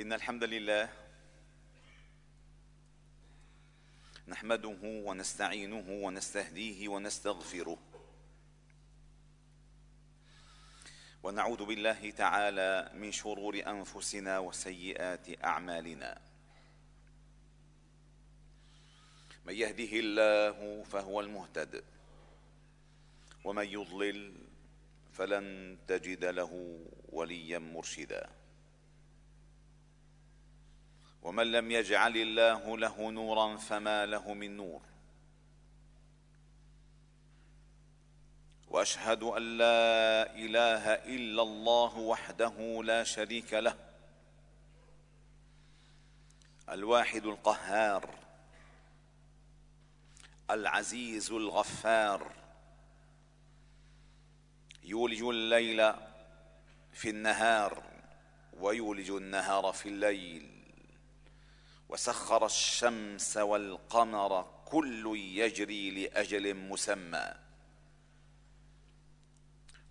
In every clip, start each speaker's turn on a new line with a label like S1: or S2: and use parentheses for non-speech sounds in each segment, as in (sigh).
S1: إن الحمد لله نحمده ونستعينه ونستهديه ونستغفره ونعوذ بالله تعالى من شرور أنفسنا وسيئات أعمالنا. من يهده الله فهو المهتد ومن يضلل فلن تجد له وليا مرشدا. ومن لم يجعل الله له نورا فما له من نور. وأشهد أن لا إله إلا الله وحده لا شريك له الواحد القهار العزيز الغفار. يولج الليل في النهار ويولج النهار في الليل. وسخر الشمس والقمر كل يجري لأجل مسمى.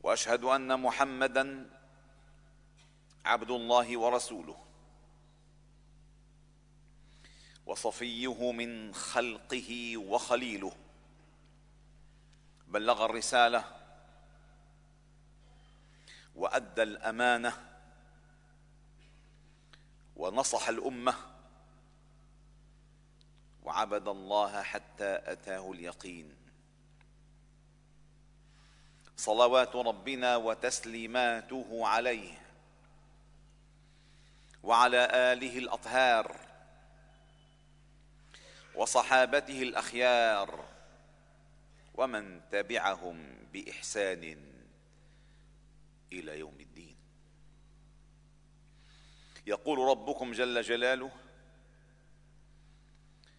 S1: وأشهد أن محمدا عبد الله ورسوله. وصفيه من خلقه وخليله. بلغ الرسالة. وأدى الأمانة. ونصح الأمة. وعبد الله حتى أتاه اليقين. صلوات ربنا وتسليماته عليه وعلى آله الأطهار وصحابته الأخيار ومن تبعهم بإحسان إلى يوم الدين. يقول ربكم جل جلاله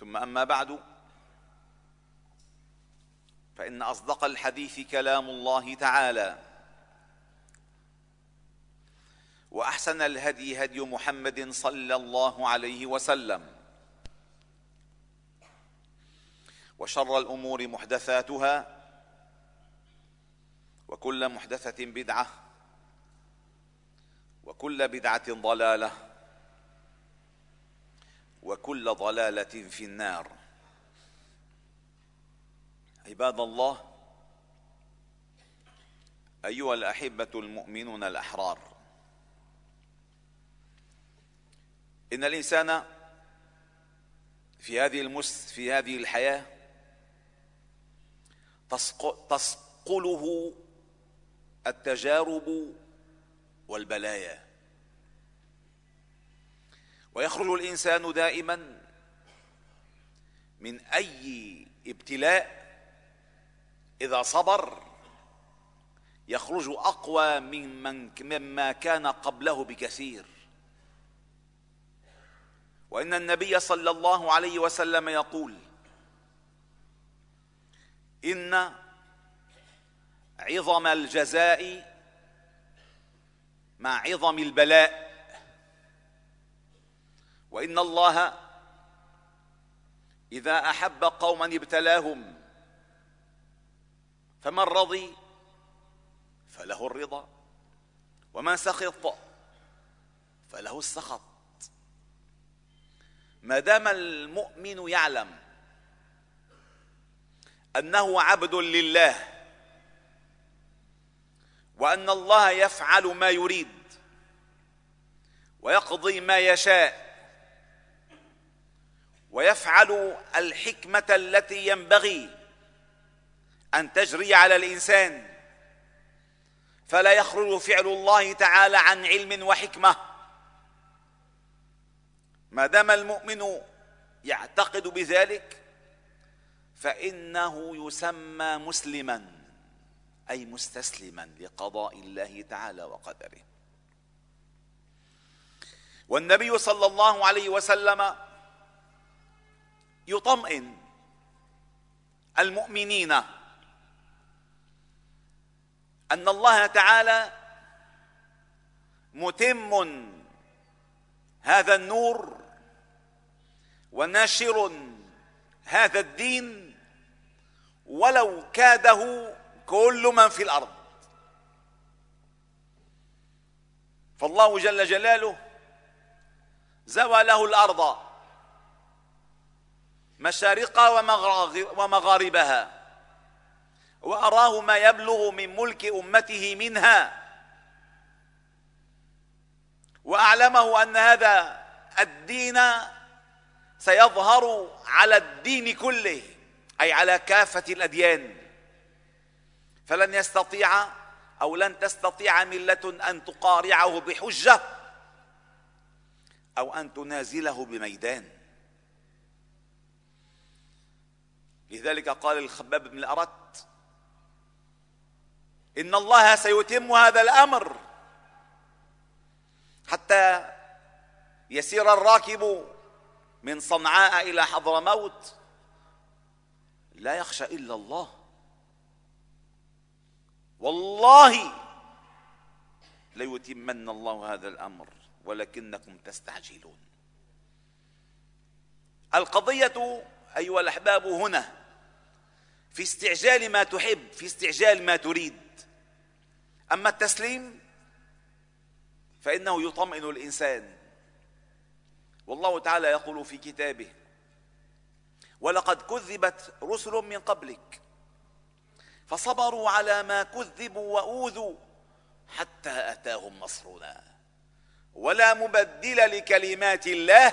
S1: ثم أما بعد فإن أصدق الحديث كلام الله تعالى وأحسن الهدي هدي محمد صلى الله عليه وسلم وشر الأمور محدثاتها وكل محدثة بدعة وكل بدعة ضلالة. وكل ضلالة في النار. عباد الله أيها الأحبة المؤمنون الأحرار إن الإنسان في هذه المس في هذه الحياة تسقله التجارب والبلايا. ويخرج الإنسان دائما من أي ابتلاء إذا صبر يخرج أقوى ممن مما كان قبله بكثير. وإن النبي صلى الله عليه وسلم يقول إن عظم الجزاء مع عظم البلاء. وإن الله إذا أحب قوما ابتلاهم فمن رضي فله الرضا ومن سخط فله السخط. ما دام المؤمن يعلم أنه عبد لله وأن الله يفعل ما يريد ويقضي ما يشاء ويفعل الحكمة التي ينبغي أن تجري على الإنسان. فلا يخرج فعل الله تعالى عن علم وحكمة. ما دام المؤمن يعتقد بذلك فإنه يسمى مسلما أي مستسلما لقضاء الله تعالى وقدره. والنبي صلى الله عليه وسلم يطمئن. المؤمنين. أن الله تعالى متم هذا النور وناشر هذا الدين ولو كاده كل من في الأرض. فالله جل جلاله زوى له الأرض. مشارقها ومغاربها وأراه ما يبلغ من ملك أمته منها. وأعلمه أن هذا الدين سيظهر على الدين كله أي على كافة الأديان. فلن يستطيع أو لن تستطيع ملة أن تقارعه بحجة أو أن تنازله بميدان. لذلك قال الخباب بن الأرت إن الله سيتم هذا الأمر حتى يسير الراكب من صنعاء إلى حضرموت. لا يخشى إلا الله. والله ليتمن الله هذا الأمر ولكنكم تستعجلون. القضية أيها الأحباب هنا في استعجال ما تحب في استعجال ما تريد. أما التسليم فإنه يطمئن الإنسان. والله تعالى يقول في كتابه ولقد كذبت رسل من قبلك فصبروا على ما كذبوا وأوذوا حتى أتاهم نصرنا. ولا مبدل لكلمات الله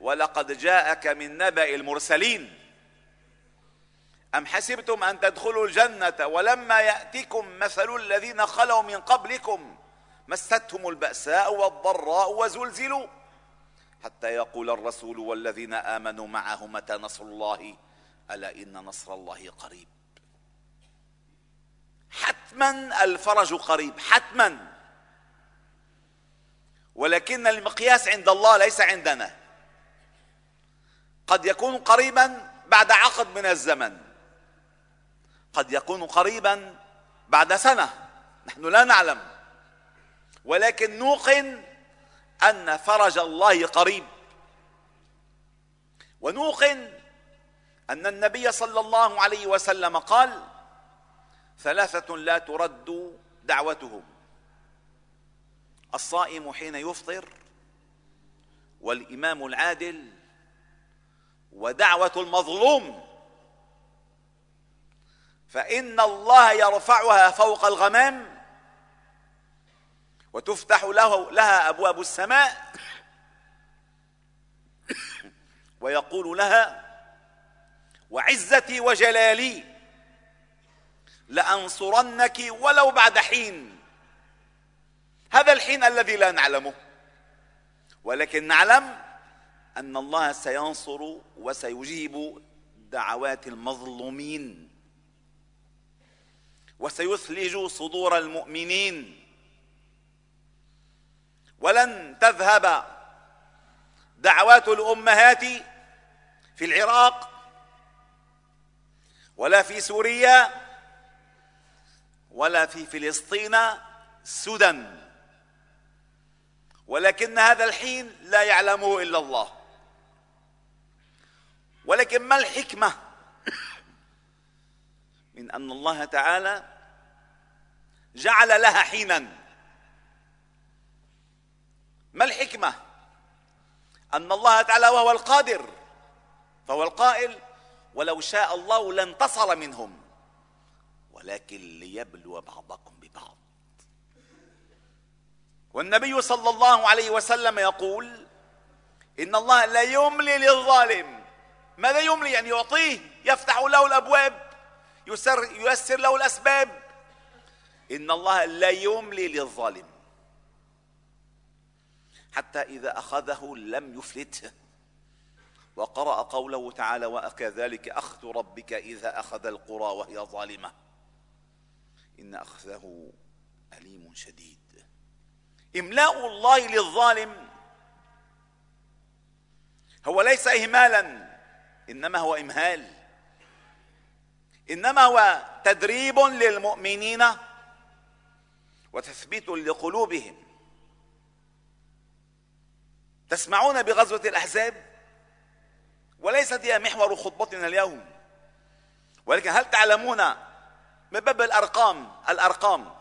S1: ولقد جاءك من نبأ المرسلين. أم حسبتم أن تدخلوا الجنة ولما يأتكم مثل الذين خلوا من قبلكم مستهم البأساء والضراء وزلزلوا حتى يقول الرسول والذين آمنوا معه متى نصر الله؟ ألا إن نصر الله قريب. حتما الفرج قريب حتما. ولكن المقياس عند الله ليس عندنا. قد يكون قريبا بعد عقد من الزمن. قد يكون قريبا بعد سنة. نحن لا نعلم. ولكن نوقن أن فرج الله قريب. ونوقن أن النبي صلى الله عليه وسلم قال ثلاثة لا ترد دعوتهم. الصائم حين يفطر والإمام العادل ودعوة المظلوم. فإن الله يرفعها فوق الغمام وتفتح له لها أبواب السماء ويقول لها وعزتي وجلالي لأنصرنك ولو بعد حين. هذا الحين الذي لا نعلمه ولكن نعلم أن الله سينصر وسيجيب دعوات المظلومين. وسيثلج صدور المؤمنين. ولن تذهب دعوات الأمهات في العراق ولا في سوريا ولا في فلسطين سدى. ولكن هذا الحين لا يعلمه إلا الله. ولكن ما الحكمة من أن الله تعالى جعل لها حينا. ما الحكمة؟ أن الله تعالى وهو القادر فهو القائل ولو شاء الله لانتصر منهم ولكن ليبلو بعضكم ببعض. والنبي صلى الله عليه وسلم يقول إن الله لا يملي للظالم. ماذا يملي؟ يعني يعطيه يفتح له الأبواب. يسر ييسر له الأسباب. إن الله لا يملي للظالم. حتى إذا أخذه لم يفلته. وقرأ قوله تعالى وكذلك أخذ ربك إذا أخذ القرى وهي ظالمة. إن أخذه أليم شديد. إملاء الله للظالم. هو ليس اهمالا إنما هو إمهال. إنما هو تدريب للمؤمنين وتثبيت لقلوبهم. تسمعون بغزوة الأحزاب؟ وليست هي محور خطبتنا اليوم. ولكن هل تعلمون من باب الأرقام؟ الأرقام.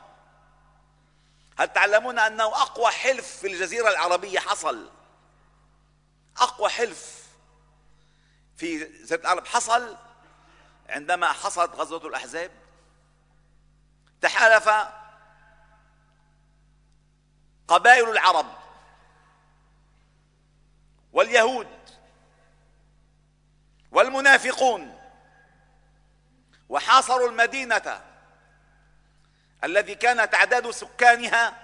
S1: هل تعلمون أنه أقوى حلف في الجزيرة العربية حصل؟ أقوى حلف في جزيرة العرب حصل؟ عندما حصلت غزوة الأحزاب تحالف قبائل العرب واليهود والمنافقون وحاصروا المدينة الذي كان تعداد سكانها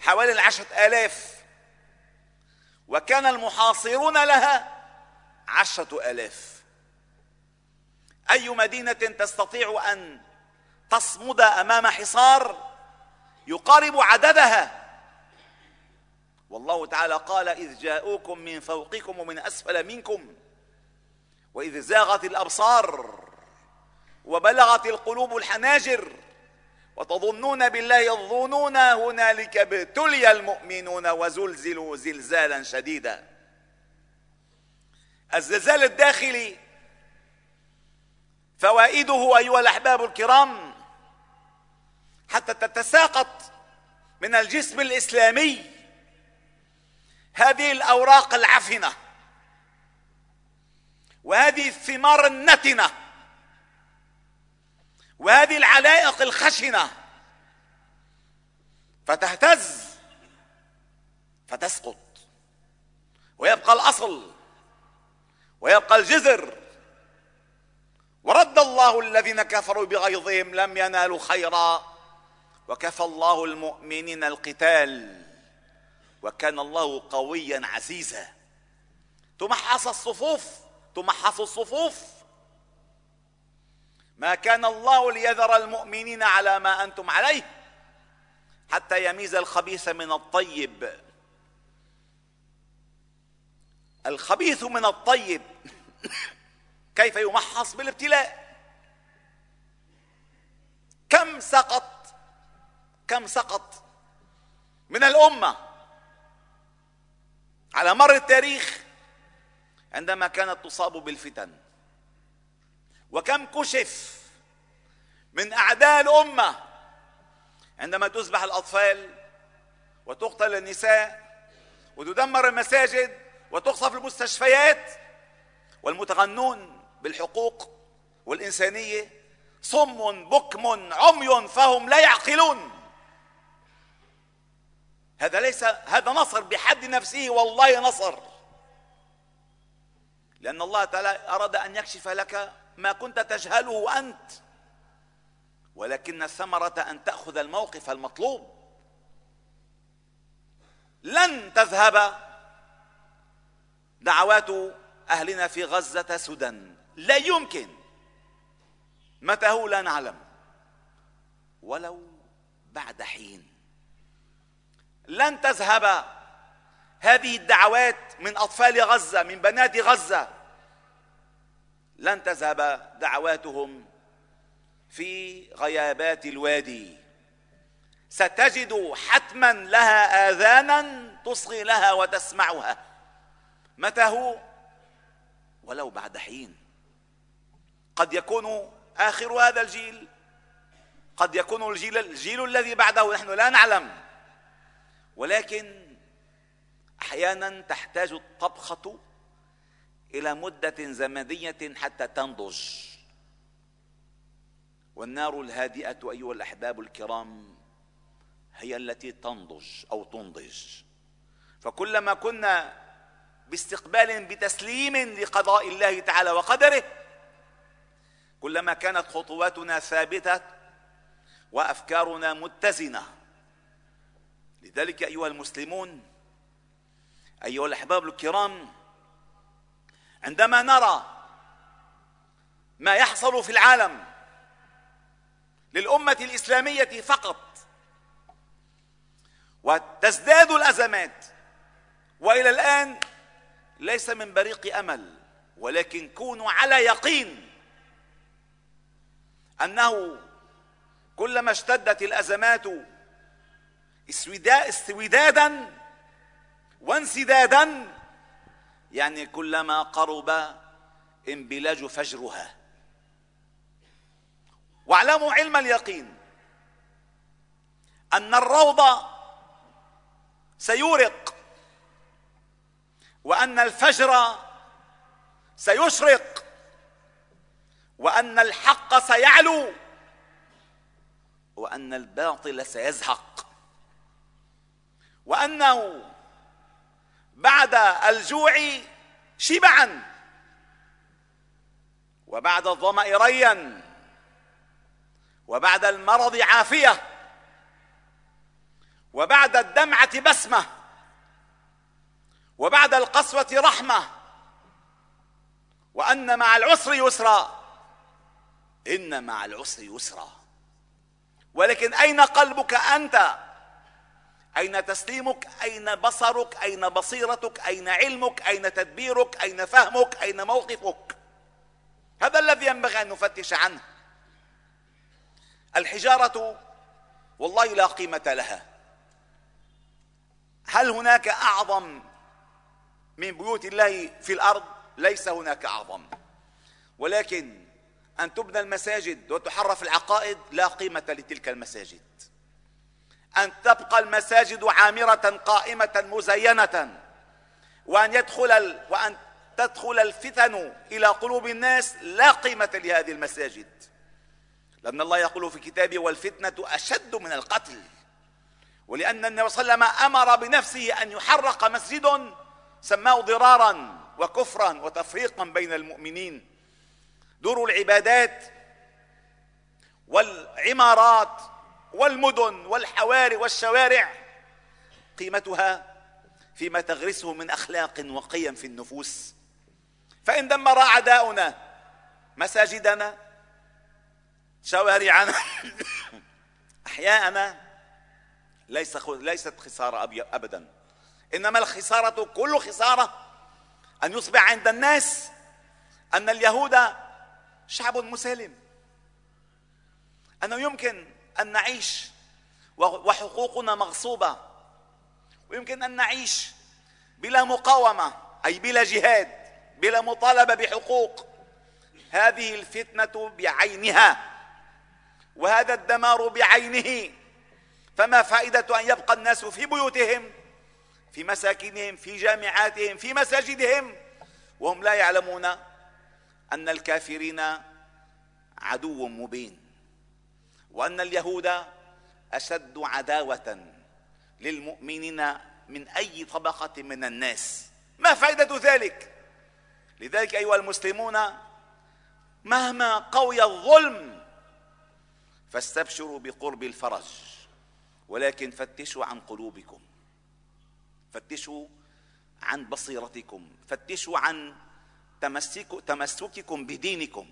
S1: حوالي العشرة آلاف وكان المحاصرون لها عشرة آلاف. أي مدينة تستطيع أن تصمد أمام حصار يقارب عددها؟ والله تعالى قال إذ جاءوكم من فوقكم ومن أسفل منكم وإذ زاغت الأبصار وبلغت القلوب الحناجر وتظنون بالله الظنون هنالك ابتلي المؤمنون وزلزلوا زلزالا شديدا. الزلزال الداخلي فوائده أيها الأحباب الكرام حتى تتساقط من الجسم الإسلامي هذه الأوراق العفنة وهذه الثمار النتنة وهذه العلائق الخشنة فتهتز فتسقط ويبقى الأصل ويبقى الجذر ورد الله الذين كفروا بغيظهم لم ينالوا خيرا. وكفى الله المؤمنين القتال. وكان الله قويا عزيزا. تمحص الصفوف تمحص الصفوف. ما كان الله ليذر المؤمنين على ما أنتم عليه. حتى يميز الخبيث من الطيب. الخبيث من الطيب. كيف يمحص بالابتلاء؟ كم سقط؟ كم سقط من الأمة على مر التاريخ عندما كانت تصاب بالفتن؟ وكم كشف من أعداء الأمة عندما تذبح الأطفال وتقتل النساء وتدمر المساجد وتقصف المستشفيات والمتغنون؟ بالحقوق والإنسانية صم بكم عمي فهم لا يعقلون. هذا ليس هذا نصر بحد نفسه والله نصر. لأن الله تعالى أراد أن يكشف لك ما كنت تجهله أنت. ولكن الثمرة أن تأخذ الموقف المطلوب. لن تذهب دعوات أهلنا في غزة سدى. لا يمكن. متى هو لا نعلم. ولو بعد حين. لن تذهب هذه الدعوات من أطفال غزة من بنات غزة. لن تذهب دعواتهم في غيابات الوادي. ستجد حتما لها آذانا تصغي لها وتسمعها. متى هو ولو بعد حين. قد يكون آخر هذا الجيل. قد يكون الجيل الجيل الذي بعده نحن لا نعلم. ولكن أحيانا تحتاج الطبخة إلى مدة زمنية حتى تنضج. والنار الهادئة أيها الأحباب الكرام هي التي تنضج أو تنضج. فكلما كنا باستقبال بتسليم لقضاء الله تعالى وقدره كلما كانت خطواتنا ثابتة وأفكارنا متزنة. لذلك أيها المسلمون أيها الأحباب الكرام عندما نرى ما يحصل في العالم للأمة الإسلامية فقط وتزداد الأزمات وإلى الآن ليس من بريق أمل ولكن كونوا على يقين أنه كلما اشتدت الأزمات استودادا وانسدادا يعني كلما قرب انبلاج فجرها. واعلموا علم اليقين أن الروض سيورق وأن الفجر سيشرق. وأن الحق سيعلو وأن الباطل سيزهق. وأنه بعد الجوع شبعا وبعد الظمأ ريا وبعد المرض عافية وبعد الدمعة بسمة وبعد القسوة رحمة وأن مع العسر يسرا. إن مع العسر يسرا. ولكن أين قلبك أنت؟ أين تسليمك؟ أين بصرك؟ أين بصيرتك؟ أين علمك؟ أين تدبيرك؟ أين فهمك؟ أين موقفك؟ هذا الذي ينبغي أن نفتش عنه. الحجارة والله لا قيمة لها. هل هناك أعظم من بيوت الله في الأرض؟ ليس هناك أعظم. ولكن أن تبنى المساجد وتحرف العقائد لا قيمة لتلك المساجد. أن تبقى المساجد عامرة قائمة مزينة. وأن يدخل وأن تدخل الفتن إلى قلوب الناس لا قيمة لهذه المساجد. لأن الله يقول في كتابه والفتنة أشد من القتل. ولأن النبي صلى الله عليه وسلم أمر بنفسه أن يحرق مسجد سماه ضرارا وكفرا وتفريقا بين المؤمنين. دور العبادات والعمارات والمدن والحواري والشوارع قيمتها فيما تغرسه من أخلاق وقيم في النفوس. فإن دمر أعداؤنا مساجدنا شوارعنا (coughs) أحياءنا ليس ليست خسارة ابدا. إنما الخسارة كل خسارة أن يصبح عند الناس أن اليهود شعب مسالم. أنه يمكن أن نعيش وحقوقنا مغصوبة ويمكن أن نعيش بلا مقاومة أي بلا جهاد بلا مطالبة بحقوق. هذه الفتنة بعينها وهذا الدمار بعينه. فما فائدة أن يبقى الناس في بيوتهم في مساكنهم في جامعاتهم في مساجدهم وهم لا يعلمون أن الكافرين عدو مبين وأن اليهود أشد عداوة للمؤمنين من أي طبقة من الناس. ما فائدة ذلك؟ لذلك أيها المسلمون مهما قوي الظلم فاستبشروا بقرب الفرج ولكن فتشوا عن قلوبكم فتشوا عن بصيرتكم فتشوا عن تمسك تمسككم بدينكم.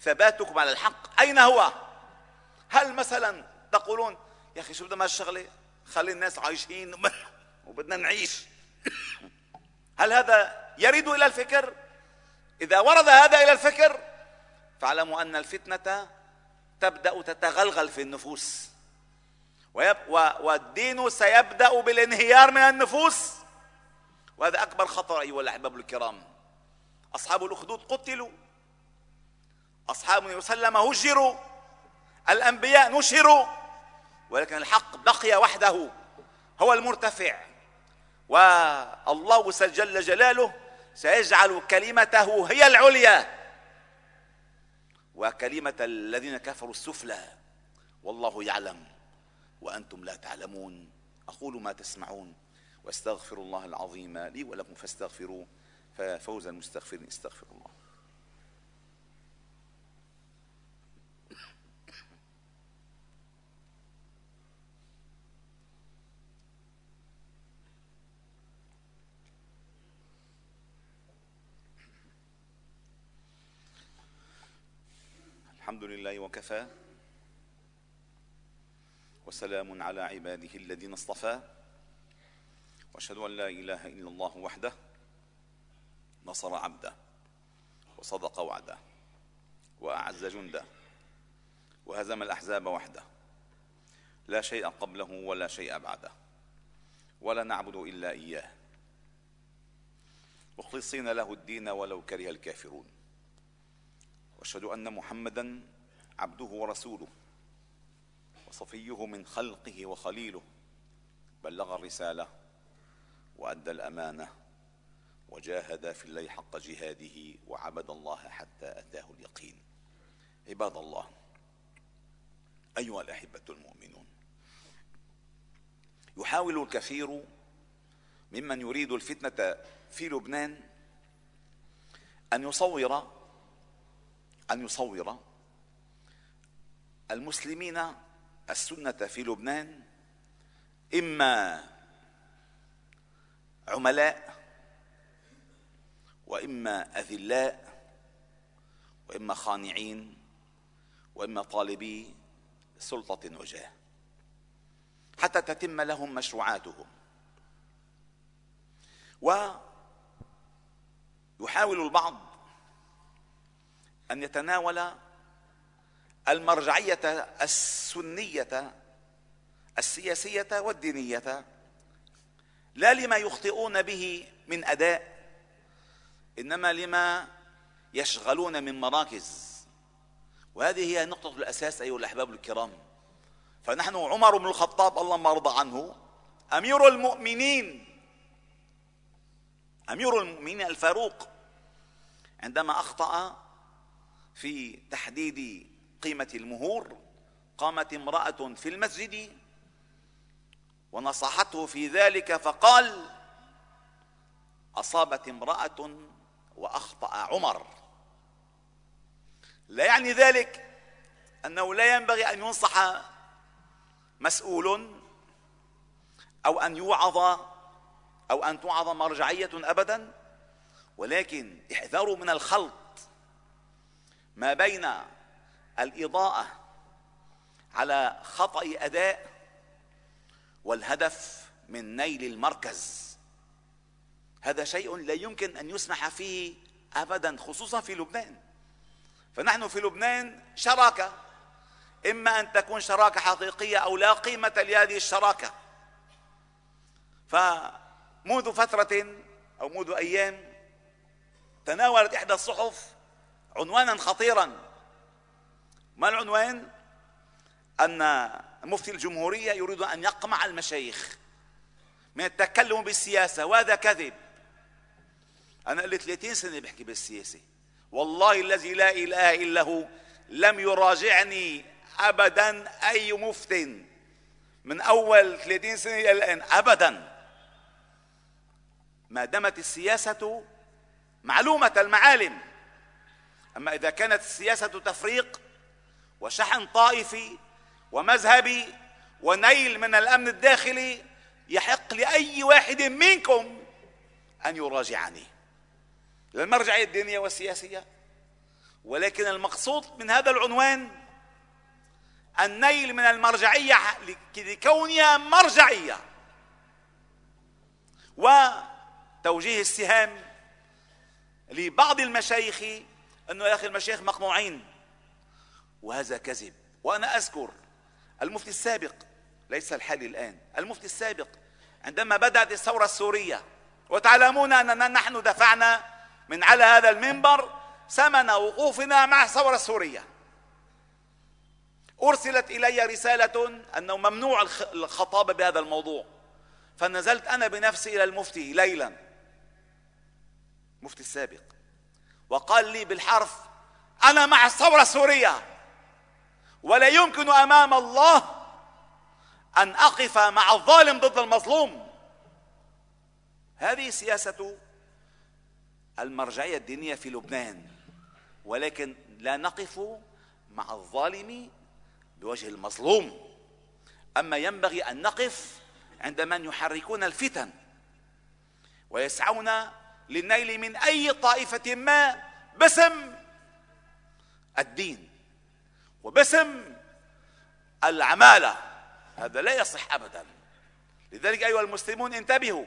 S1: ثباتكم على الحق. أين هو؟ هل مثلا تقولون يا أخي شو بدنا الشغلة خلي الناس عايشين. (laughs) وبدنا نعيش. هل هذا يرد إلى الفكر؟ إذا ورد هذا إلى الفكر فاعلموا أن الفتنة تبدأ تتغلغل في النفوس. والدين سيبدأ بالانهيار من النفوس. وهذا أكبر خطر أيها الأحباب الكرام. أصحاب الأخدود قتلوا. أصحاب النبي صلى الله عليه وسلم هجروا. الأنبياء نشروا. ولكن الحق بقي وحده. هو المرتفع. والله جل جلاله سيجعل كلمته هي العليا. وكلمة الذين كفروا السفلى. والله يعلم. وأنتم لا تعلمون. أقول ما تسمعون. وأستغفر الله العظيم لي ولكم فاستغفروه. ففوز المستغفرين. استغفر الله. الحمد لله وكفى. وسلام على عباده الذين اصطفى. وأشهد أن لا إله إلا الله وحده. نصر عبده وصدق وعده وأعز جنده وهزم الأحزاب وحده. لا شيء قبله ولا شيء بعده. ولا نعبد إلا إياه. مخلصين له الدين ولو كره الكافرون. وأشهد أن محمدا عبده ورسوله. وصفيه من خلقه وخليله. بلغ الرسالة وأدى الأمانة. وجاهد في الله حق جهاده وعبد الله حتى أتاه اليقين. عباد الله أيها الأحبة المؤمنون يحاول الكثير ممن يريد الفتنة في لبنان أن يصور أن يصور المسلمين السنة في لبنان إما عملاء وإما أذلاء وإما خانعين وإما طالبي سلطة وجاه. حتى تتم لهم مشروعاتهم. ويحاول البعض أن يتناول المرجعية السنية السياسية والدينية لا لما يخطئون به من أداء إنما لما يشغلون من مراكز. وهذه هي نقطة الأساس أيها الأحباب الكرام. فنحن عمر بن الخطاب اللهم ارضى عنه أمير المؤمنين. أمير المؤمنين الفاروق. عندما أخطأ في تحديد قيمة المهور قامت امرأة في المسجد ونصحته في ذلك فقال أصابت امرأة وأخطأ عمر. لا يعني ذلك أنه لا ينبغي أن ينصح مسؤول أو أن يوعظ أو أن توعظ مرجعية ابدا ولكن احذروا من الخلط ما بين الإضاءة على خطأ أداء والهدف من نيل المركز. هذا شيء لا يمكن أن يسمح فيه ابدا خصوصا في لبنان. فنحن في لبنان شراكة. إما أن تكون شراكة حقيقية أو لا قيمة لهذه الشراكة. فمنذ فترة أو منذ أيام تناولت إحدى الصحف عنوانا خطيرا. ما العنوان؟ أن مفتي الجمهورية يريد أن يقمع المشايخ من التكلم بالسياسة. وهذا كذب. أنا لي 30 سنة بحكي بالسياسة. والله الذي لا إله إلا هو لم يراجعني ابدا أي مفت من أول 30 سنة إلى الآن ابدا. ما دامت السياسة معلومة المعالم. أما إذا كانت السياسة تفريق وشحن طائفي ومذهبي ونيل من الأمن الداخلي يحق لأي واحد منكم أن يراجعني. للمرجعيه الدينية والسياسية. ولكن المقصود من هذا العنوان النيل من المرجعية لكونها مرجعية. وتوجيه السهام لبعض المشايخ انه يا أخي المشايخ مقموعين وهذا كذب. وأنا أذكر المفتي السابق ليس الحالي الآن المفتي السابق عندما بدأت الثورة السورية. وتعلمون أننا نحن دفعنا من على هذا المنبر ثمن وقوفنا مع الثورة السورية. أرسلت إلي رسالة أنه ممنوع الخطابه بهذا الموضوع. فنزلت أنا بنفسي إلى المفتي ليلا. مفتي السابق. وقال لي بالحرف أنا مع الثورة السورية. ولا يمكن أمام الله أن أقف مع الظالم ضد المظلوم. هذه سياسة المرجعية الدينية في لبنان ولكن لا نقف مع الظالم بوجه المظلوم. أما ينبغي أن نقف عند من يحركون الفتن ويسعون للنيل من أي طائفة ما باسم الدين وباسم العمالة. هذا لا يصح ابدا. لذلك أيها المسلمون انتبهوا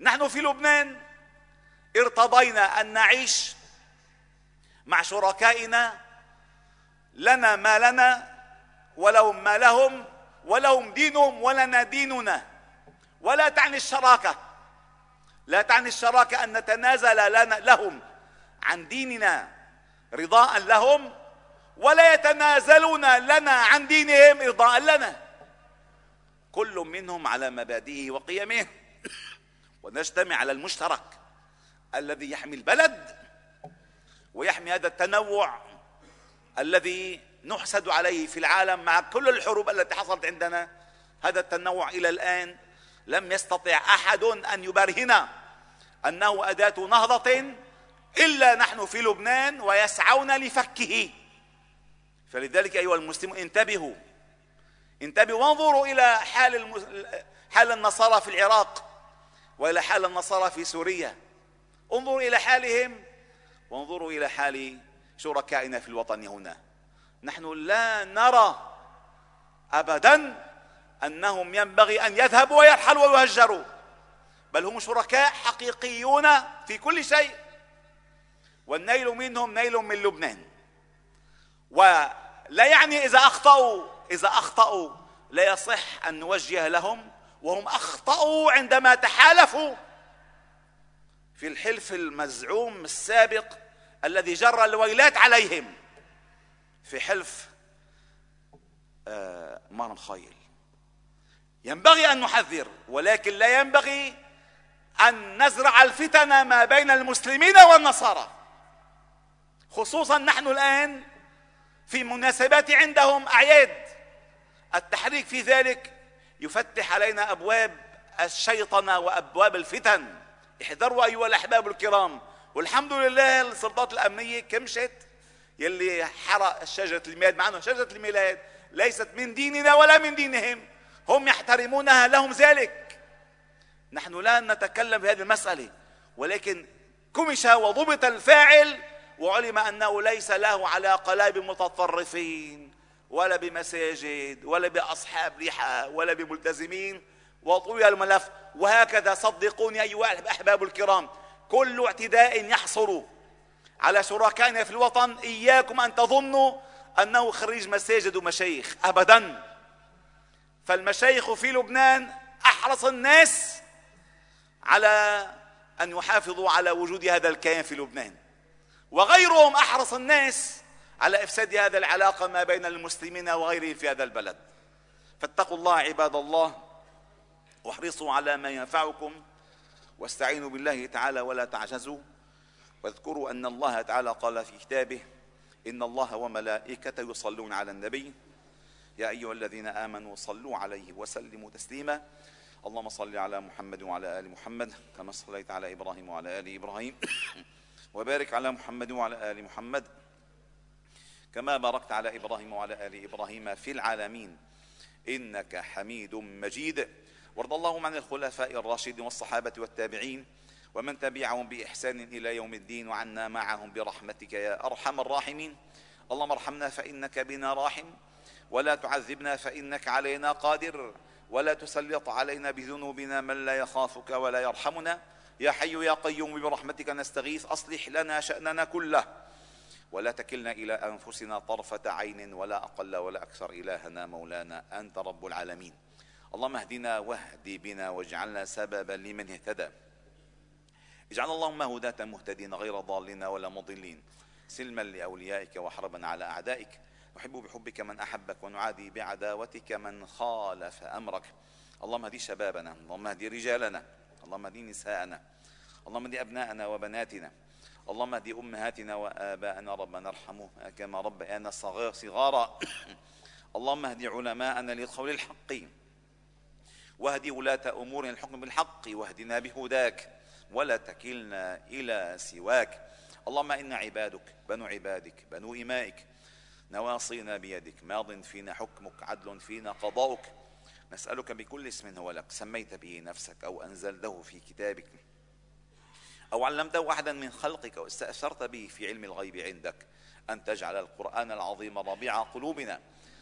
S1: نحن في لبنان ارتضينا أن نعيش مع شركائنا لنا ما لنا ولهم ما لهم ولهم دينهم ولنا ديننا. ولا تعني الشراكة لا تعني الشراكة أن نتنازل لنا لهم عن ديننا رضاء لهم ولا يتنازلون لنا عن دينهم رضاء لنا. كل منهم على مبادئه وقيمه ونجتمع على المشترك. الذي يحمي البلد ويحمي هذا التنوع الذي نحسد عليه في العالم مع كل الحروب التي حصلت عندنا. هذا التنوع إلى الآن لم يستطع أحد أن يبرهن أنه أداة نهضة إلا نحن في لبنان ويسعون لفكه. فلذلك أيها المسلمون انتبهوا انتبهوا وانظروا إلى حال حال النصارى في العراق وإلى حال النصارى في سوريا. انظروا إلى حالهم. وانظروا إلى حال شركائنا في الوطن هنا. نحن لا نرى ابدا أنهم ينبغي أن يذهبوا ويرحلوا ويهجروا. بل هم شركاء حقيقيون في كل شيء. والنيل منهم نيل من لبنان. ولا يعني إذا أخطأوا إذا أخطأوا لا يصح أن نوجه لهم وهم أخطأوا عندما تحالفوا. في الحلف المزعوم السابق الذي جر الويلات عليهم في حلف آه مار الخيل ينبغي أن نحذر ولكن لا ينبغي أن نزرع الفتن ما بين المسلمين والنصارى. خصوصا نحن الآن في مناسبات عندهم أعياد. التحريك في ذلك يفتح علينا أبواب الشيطنة وأبواب الفتن. احذروا أيها الأحباب الكرام. والحمد لله السلطات الأمنية كمشت يلي حرق شجرة الميلاد مع إنه شجرة الميلاد ليست من ديننا ولا من دينهم هم يحترمونها لهم ذلك. نحن لا نتكلم في هذه المسألة ولكن كمش وضبط الفاعل وعلم أنه ليس له علاقة لا بمتطرفين ولا بمساجد ولا بأصحاب لحى ولا بملتزمين. وطوي الملف. وهكذا صدقوني أيها الأحباب الكرام كل اعتداء يحصل على شركائنا في الوطن. إياكم أن تظنوا أنه خريج مساجد ومشايخ ابدا. فالمشايخ في لبنان أحرص الناس على أن يحافظوا على وجود هذا الكيان في لبنان. وغيرهم أحرص الناس على إفساد هذا العلاقة ما بين المسلمين وغيرهم في هذا البلد. فاتقوا الله عباد الله. واحرصوا على ما ينفعكم واستعينوا بالله تعالى ولا تعجزوا. واذكروا أن الله تعالى قال في كتابه إن الله وملائكته يصلون على النبي. يا أيها الذين آمنوا صلوا عليه وسلموا تسليما. اللهم صل على محمد وعلى آل محمد كما صليت على إبراهيم وعلى آل إبراهيم. (coughs) وبارك على محمد وعلى آل محمد كما باركت على إبراهيم وعلى آل إبراهيم في العالمين. إنك حميد مجيد. وارض اللهم عن الخلفاء الراشدين والصحابة والتابعين ومن تبعهم بإحسان إلى يوم الدين وعنا معهم برحمتك يا أرحم الراحمين. اللهم ارحمنا فإنك بنا راحم ولا تعذبنا فإنك علينا قادر ولا تسلط علينا بذنوبنا من لا يخافك ولا يرحمنا. يا حي يا قيوم برحمتك نستغيث أصلح لنا شأننا كله. ولا تكلنا إلى أنفسنا طرفة عين ولا أقل ولا أكثر إلهنا مولانا أنت رب العالمين. اللهم اهدنا واهد بنا واجعلنا سببا لمن اهتدى. اجعل اللهم هداة مهتدين غير ضالين ولا مضلين. سلما لأوليائك وحربا على أعدائك. نحب بحبك من أحبك ونعادي بعداوتك من خالف أمرك. اللهم اهدي شبابنا اللهم اهدي رجالنا اللهم اهدي نساءنا اللهم اهدي أبناءنا وبناتنا اللهم اهدي أمهاتنا وآباءنا. ربنا ارحمهما كما ربيانا صغارا. (coughs) اللهم اهدي علماءنا للقول الحق. واهدي ولاة امورنا الحكم بالحق واهدنا بهداك ولا تكلنا إلى سواك. اللهم إنا عبادك بنو عبادك بنو إمائك. نواصينا بيدك ماض فينا حكمك عدل فينا قضاؤك. نسألك بكل اسم هو لك سميت به نفسك أو أنزلته في كتابك. أو علمته أحدا من خلقك واستأثرت به في علم الغيب عندك. أن تجعل القرآن العظيم ربيع قلوبنا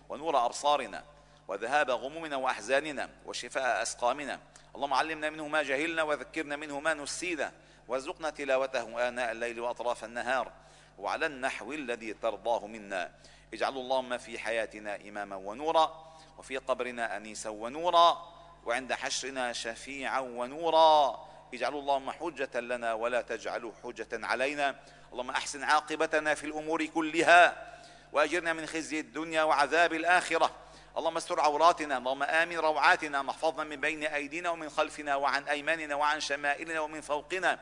S1: ونور أبصارنا. وذهاب غمومنا وأحزاننا وشفاء أسقامنا. اللهم علمنا منه ما جهلنا وذكرنا منه ما نسينا. وارزقنا تلاوته آناء الليل وأطراف النهار. وعلى النحو الذي ترضاه منا. اجعل اللهم في حياتنا إماما ونورا. وفي قبرنا أنيسا ونورا. وعند حشرنا شفيعا ونورا. اجعل اللهم حجة لنا ولا تجعله حجة علينا. اللهم أحسن عاقبتنا في الأمور كلها. وأجرنا من خزي الدنيا وعذاب الآخرة. اللهم استر عوراتنا اللهم آمن روعاتنا محفظنا من بين أيدينا ومن خلفنا وعن أيماننا وعن شمائلنا ومن فوقنا.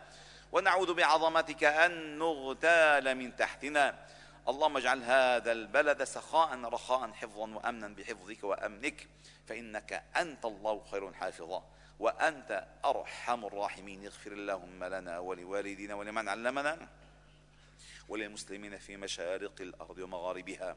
S1: ونعوذ بعظمتك أن نغتال من تحتنا. اللهم اجعل هذا البلد سخاء رخاء حفظا وامنا بحفظك وأمنك. فإنك أنت الله خير حافظا وأنت أرحم الراحمين. اغفر اللهم لنا ولوالدينا ولمن علمنا وللمسلمين في مشارق الأرض ومغاربها.